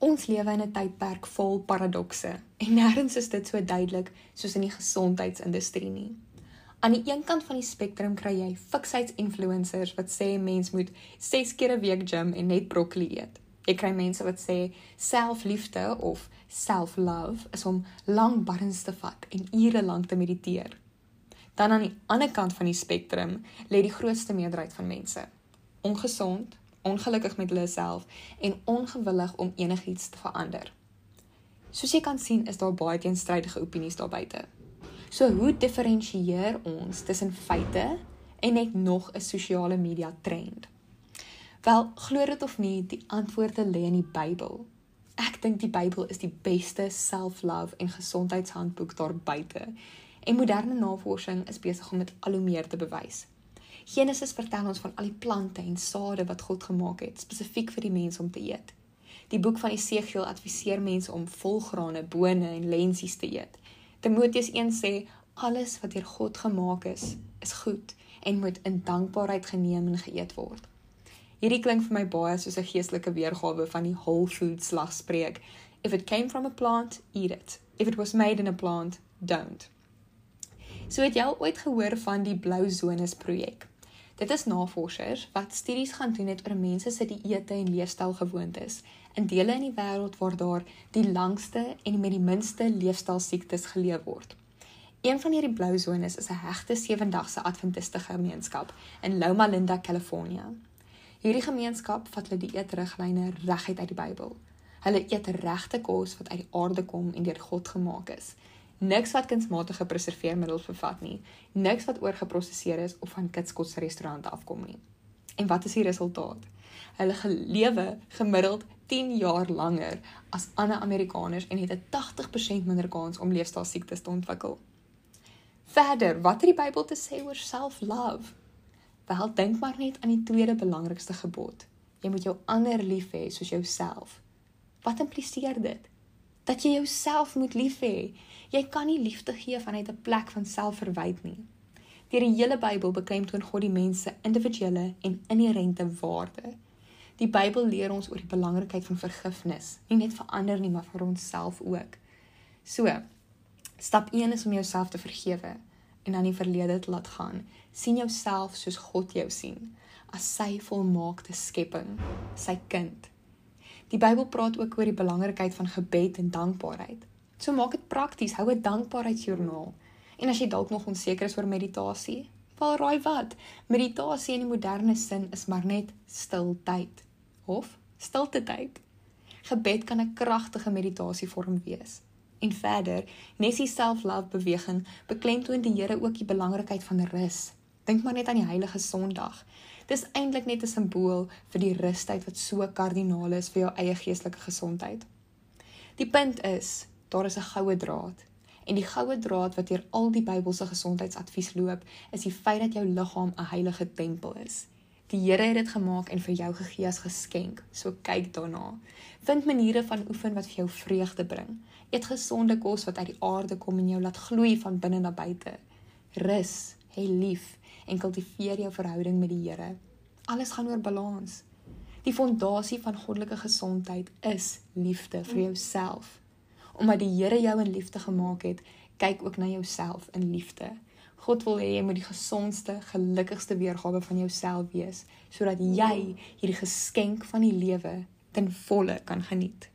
Ons lewe in 'n tydperk vol paradokse en nêrens is dit so duidelik soos in die gesondheidsindustrie nie. Aan die een kant van die spektrum kry jy fiksheidsinfluencers wat sê mens moet 6 keer 'n week gym en net broccoli eet. Jy kry mense wat sê selfliefde of self-love is om lang barrens te vat en ure lank te mediteer. Dan aan die ander kant van die spektrum lê die grootste meerderheid van mense. Ongesond, ongelukkig met hulle self en ongewillig om enigiets te verander. Soos jy kan sien, is daar baie teenstrydige opinies daar buite. So hoe diferensieer ons tussen feite en net nog 'n sosiale media trend? Wel, glo dit of nie, die antwoorde lê in die Bybel. Ek dink die Bybel is die beste self-love en gesondheidshandboek daar buite. En moderne navorsing is besig om dit al hoe meer te bewys. Genesis vertel ons van al die plante en sade wat God gemaak het spesifiek vir die mens om te eet. Die boek van Esegiel adviseer mense om volgrane, bone en lensies te eet. Timoteus 1 sê alles wat deur God gemaak is, is goed en moet in dankbaarheid geneem en geëet word. Hierdie klink vir my baie soos 'n geestelike weergawe van die whole food slagspreuk. If it came from a plant, eat it. If it was made in a plant, don't. So het jy al ooit gehoor van die blou zones projek? Dit is navorsers wat studies gaan doen het oor mense se dieete en leefstylgewoontes in dele in die wêreld waar daar die langste en met die minste leefstylsiektes geleef word. Een van hierdie blou zones is 'n hegte 7-dagse adventiste gemeenskap in Loma Linda, California. Hierdie gemeenskap vat hulle dieetriglyne reguit uit die Bybel. Hulle eet regte kos wat uit die aarde kom en deur God gemaak is niks wat kunsmatige preserveermiddels bevat nie, niks wat oorgeprosesseer is of van kitskots restaurante afkom nie. En wat is die resultaat? Hulle gelewe gemiddeld 10 jaar langer as ander Amerikaners en het 'n 80% minder kans om leefstylsiektes te ontwikkel. Verder, wat het die Bybel te sê oor self-love? Wel, dink maar net aan die tweede belangrikste gebod. Jy moet jou ander lief hê soos jouself. Wat impliseer dit? Dat jy jouself moet lief hê. Jy kan nie liefde gee vanuit 'n plek van selfverwyd nie. Deur die hele Bybel beklemtoon God die mens se individuele en inherente waarde. Die Bybel leer ons oor die belangrikheid van vergifnis, nie net vir ander nie, maar vir onsself ook. So, stap 1 is om jouself te vergewe en aan die verlede te laat gaan. sien jouself soos God jou sien, as sy volmaakte skepping, sy kind. Die Bybel praat ook oor die belangrikheid van gebed en dankbaarheid. So maak dit prakties, hou 'n dankbaarheidsjoernaal. En as jy dalk nog onseker is oor meditasie, val raai wat? Meditasie in die moderne sin is maar net stil tyd of stilte tyd. Gebed kan 'n kragtige meditasievorm wees. En verder, Nessie self-love beweging beklemtoon die Here ook die belangrikheid van rus. Dink maar net aan die heilige Sondag. Dis eintlik net 'n simbool vir die rustyd wat so kardinaal is vir jou eie geestelike gesondheid. Die punt is, daar is 'n goue draad. En die goue draad wat deur al die Bybelse gesondheidsadvies loop, is die feit dat jou liggaam 'n heilige tempel is. Die Here het dit gemaak en vir jou gegee as geskenk. So kyk daarna. Vind maniere van oefen wat vir jou vreugde bring. Eet gesonde kos wat uit die aarde kom en jou laat gloei van binne na buite. Rus, hê lief en kultiveer jou verhouding met die Here. Alles gaan oor balans. Die fondasie van goddelike gesondheid is liefde vir jouself. Omdat die Here jou in liefde gemaak het, kyk ook na jouself in liefde. God wil hê jy moet die gesondste, gelukkigste weergawe van jouself wees sodat jy hierdie geskenk van die lewe ten volle kan geniet.